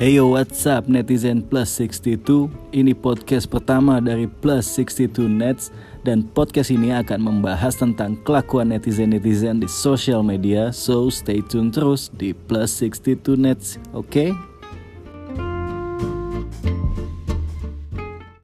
Hey yo, what's up netizen plus 62 Ini podcast pertama dari plus 62 nets Dan podcast ini akan membahas tentang kelakuan netizen-netizen di social media So stay tune terus di plus 62 nets, oke? Okay?